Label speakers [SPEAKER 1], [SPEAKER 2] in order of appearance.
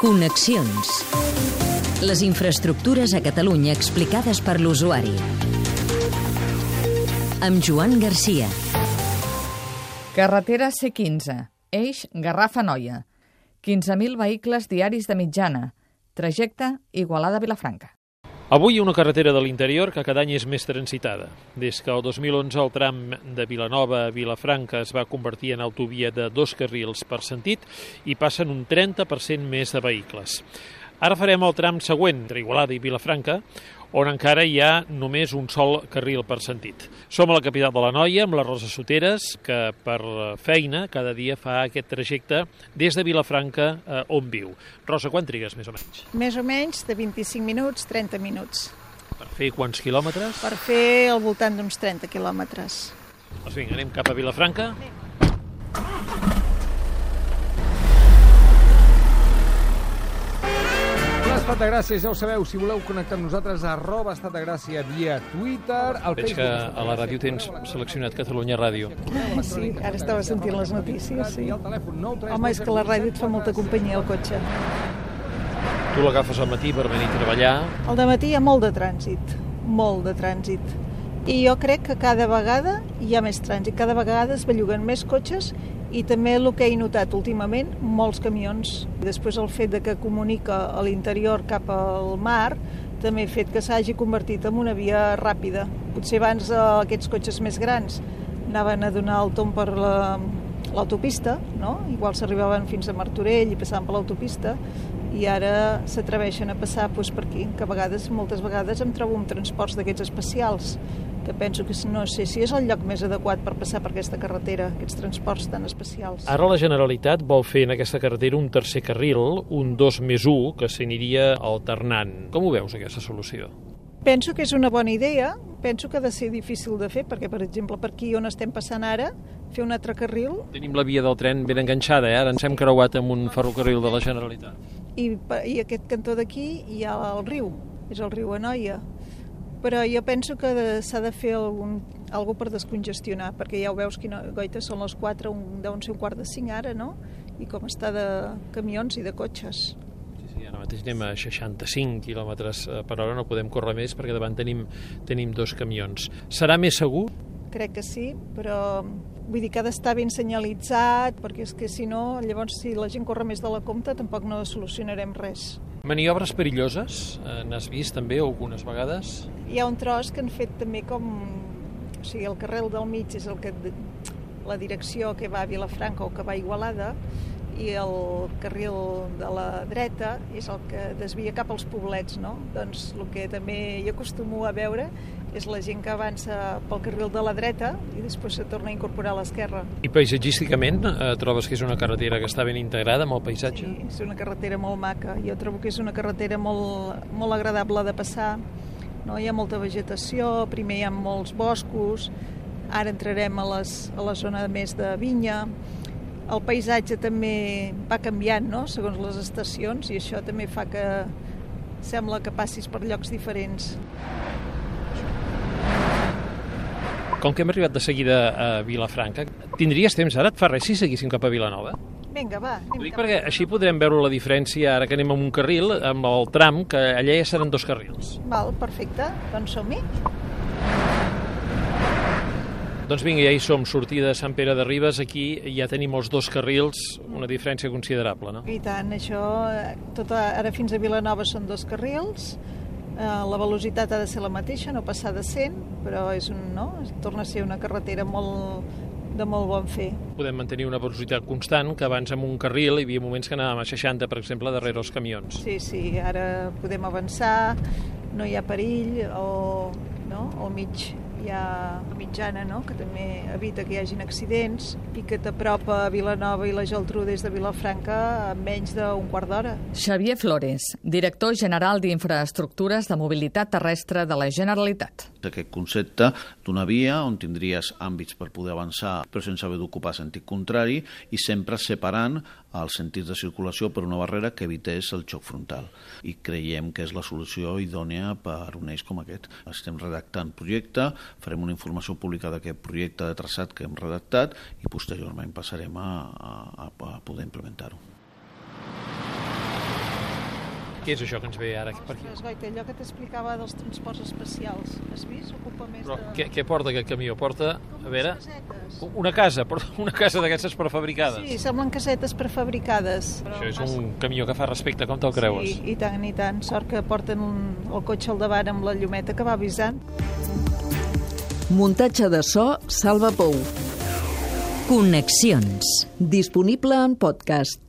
[SPEAKER 1] Connexions. Les infraestructures a Catalunya explicades per l'usuari. Amb Joan Garcia.
[SPEAKER 2] Carretera C15, eix Garrafa-Noia. 15.000 vehicles diaris de mitjana. Trajecte Igualada-Vilafranca.
[SPEAKER 3] Avui una carretera de l'interior que cada any és més transitada. Des que el 2011 el tram de Vilanova a Vilafranca es va convertir en autovia de dos carrils per sentit i passen un 30% més de vehicles. Ara farem el tram següent, entre Igualada i Vilafranca, on encara hi ha només un sol carril per sentit. Som a la capital de la Noia, amb la Rosa Soteres, que per feina cada dia fa aquest trajecte des de Vilafranca a on viu. Rosa, quan trigues, més o menys?
[SPEAKER 4] Més o menys de 25 minuts, 30 minuts.
[SPEAKER 3] Per fer quants quilòmetres?
[SPEAKER 4] Per fer al voltant d'uns 30 quilòmetres.
[SPEAKER 3] Doncs vinga, anem cap a Vilafranca.
[SPEAKER 5] Estat de Gràcia, ja ho sabeu, si voleu connectar amb nosaltres, arroba Estat de Gràcia via Twitter, al
[SPEAKER 3] Veig que a la ràdio tens seleccionat Catalunya Ràdio.
[SPEAKER 4] Sí, ara estava sentint les notícies, sí.
[SPEAKER 5] I el telèfon 9 3
[SPEAKER 4] Home, és que la ràdio et fa molta companyia al cotxe.
[SPEAKER 3] Tu l'agafes al matí per venir a treballar.
[SPEAKER 4] Al matí hi ha molt de trànsit, molt de trànsit. I jo crec que cada vegada hi ha més trànsit, cada vegada es belluguen més cotxes i també el que he notat últimament, molts camions. Després el fet de que comunica a l'interior cap al mar també ha fet que s'hagi convertit en una via ràpida. Potser abans eh, aquests cotxes més grans anaven a donar el tom per la- l'autopista, no? igual s'arribaven fins a Martorell i passaven per l'autopista, i ara s'atreveixen a passar doncs, per aquí, que a vegades, moltes vegades em trobo amb transports d'aquests especials, que penso que no sé si és el lloc més adequat per passar per aquesta carretera, aquests transports tan especials.
[SPEAKER 3] Ara la Generalitat vol fer en aquesta carretera un tercer carril, un 2 més 1, que s'aniria alternant. Com ho veus, aquesta solució?
[SPEAKER 4] Penso que és una bona idea, penso que ha de ser difícil de fer, perquè, per exemple, per aquí on estem passant ara, fer un altre carril,
[SPEAKER 3] Tenim la via del tren ben enganxada, eh? ara ens hem creuat amb un ferrocarril de la Generalitat.
[SPEAKER 4] i, i aquest cantó d'aquí hi ha el riu, és el riu Anoia. Però jo penso que s'ha de fer algun, algo per descongestionar, perquè ja ho veus, quina goita, són les 4, un, deuen ser un quart de 5 ara, no? I com està de camions i de cotxes.
[SPEAKER 3] Sí, sí, ara mateix anem a 65 km per hora, no podem córrer més perquè davant tenim, tenim dos camions. Serà més segur?
[SPEAKER 4] Crec que sí, però vull dir que ha d'estar ben senyalitzat, perquè és que si no, llavors si la gent corre més de la compta tampoc no solucionarem res.
[SPEAKER 3] Maniobres perilloses, eh, n'has vist també algunes vegades?
[SPEAKER 4] Hi ha un tros que han fet també com... O sigui, el carril del mig és el que la direcció que va a Vilafranca o que va a Igualada i el carril de la dreta és el que desvia cap als poblets, no? Doncs el que també jo acostumo a veure és la gent que avança pel carril de la dreta i després se torna a incorporar a l'esquerra.
[SPEAKER 3] I paisatgísticament eh, trobes que és una carretera que està ben integrada amb el paisatge?
[SPEAKER 4] Sí, és una carretera molt maca. Jo trobo que és una carretera molt, molt agradable de passar. No? Hi ha molta vegetació, primer hi ha molts boscos, ara entrarem a, les, a la zona més de vinya. El paisatge també va canviant no? segons les estacions i això també fa que sembla que passis per llocs diferents.
[SPEAKER 3] Com que hem arribat de seguida a Vilafranca, tindries temps ara? Et fa res si seguíssim cap a Vilanova?
[SPEAKER 4] Vinga, va.
[SPEAKER 3] Ho dic perquè així podrem veure la diferència ara que anem amb un carril, amb el tram, que allà ja seran dos carrils.
[SPEAKER 4] Val, perfecte. Doncs som-hi.
[SPEAKER 3] Doncs vinga, ja hi som, sortida de Sant Pere de Ribes, aquí ja tenim els dos carrils, una diferència considerable, no?
[SPEAKER 4] I tant, això, eh, tot a, ara fins a Vilanova són dos carrils, la velocitat ha de ser la mateixa, no passar de 100, però és un, no? torna a ser una carretera molt, de molt bon fer.
[SPEAKER 3] Podem mantenir una velocitat constant, que abans amb un carril hi havia moments que anàvem a 60, per exemple, darrere els camions.
[SPEAKER 4] Sí, sí, ara podem avançar, no hi ha perill, o, no? o mig hi ha la mitjana, no? que també evita que hi hagin accidents i que t'apropa a Vilanova i la Geltrú des de Vilafranca en menys d'un quart d'hora.
[SPEAKER 2] Xavier Flores, director general d'Infraestructures de Mobilitat Terrestre de la Generalitat.
[SPEAKER 6] Aquest concepte d'una via on tindries àmbits per poder avançar però sense haver d'ocupar sentit contrari i sempre separant els sentits de circulació per una barrera que evités el xoc frontal. I creiem que és la solució idònea per un eix com aquest. Estem redactant projecte, farem una informació pública d'aquest projecte de traçat que hem redactat i posteriorment passarem a, a, a poder implementar-ho.
[SPEAKER 3] Què és això que ens ve ara per aquí?
[SPEAKER 4] Ostres, Goita, allò que t'explicava dels transports espacials, has vist? Ocupa més
[SPEAKER 3] Però
[SPEAKER 4] de...
[SPEAKER 3] què, què porta aquest camió? Porta, a veure,
[SPEAKER 4] Casetes.
[SPEAKER 3] una casa, porta una casa d'aquestes prefabricades.
[SPEAKER 4] Sí, semblen casetes prefabricades.
[SPEAKER 3] Això és un camió que fa respecte, com te'l creues?
[SPEAKER 4] Sí, i tant, i tant. Sort que porten un, el cotxe al davant amb la llumeta que va avisant.
[SPEAKER 7] Muntatge de so Salva Pou.
[SPEAKER 1] Connexions.
[SPEAKER 7] Disponible en podcast.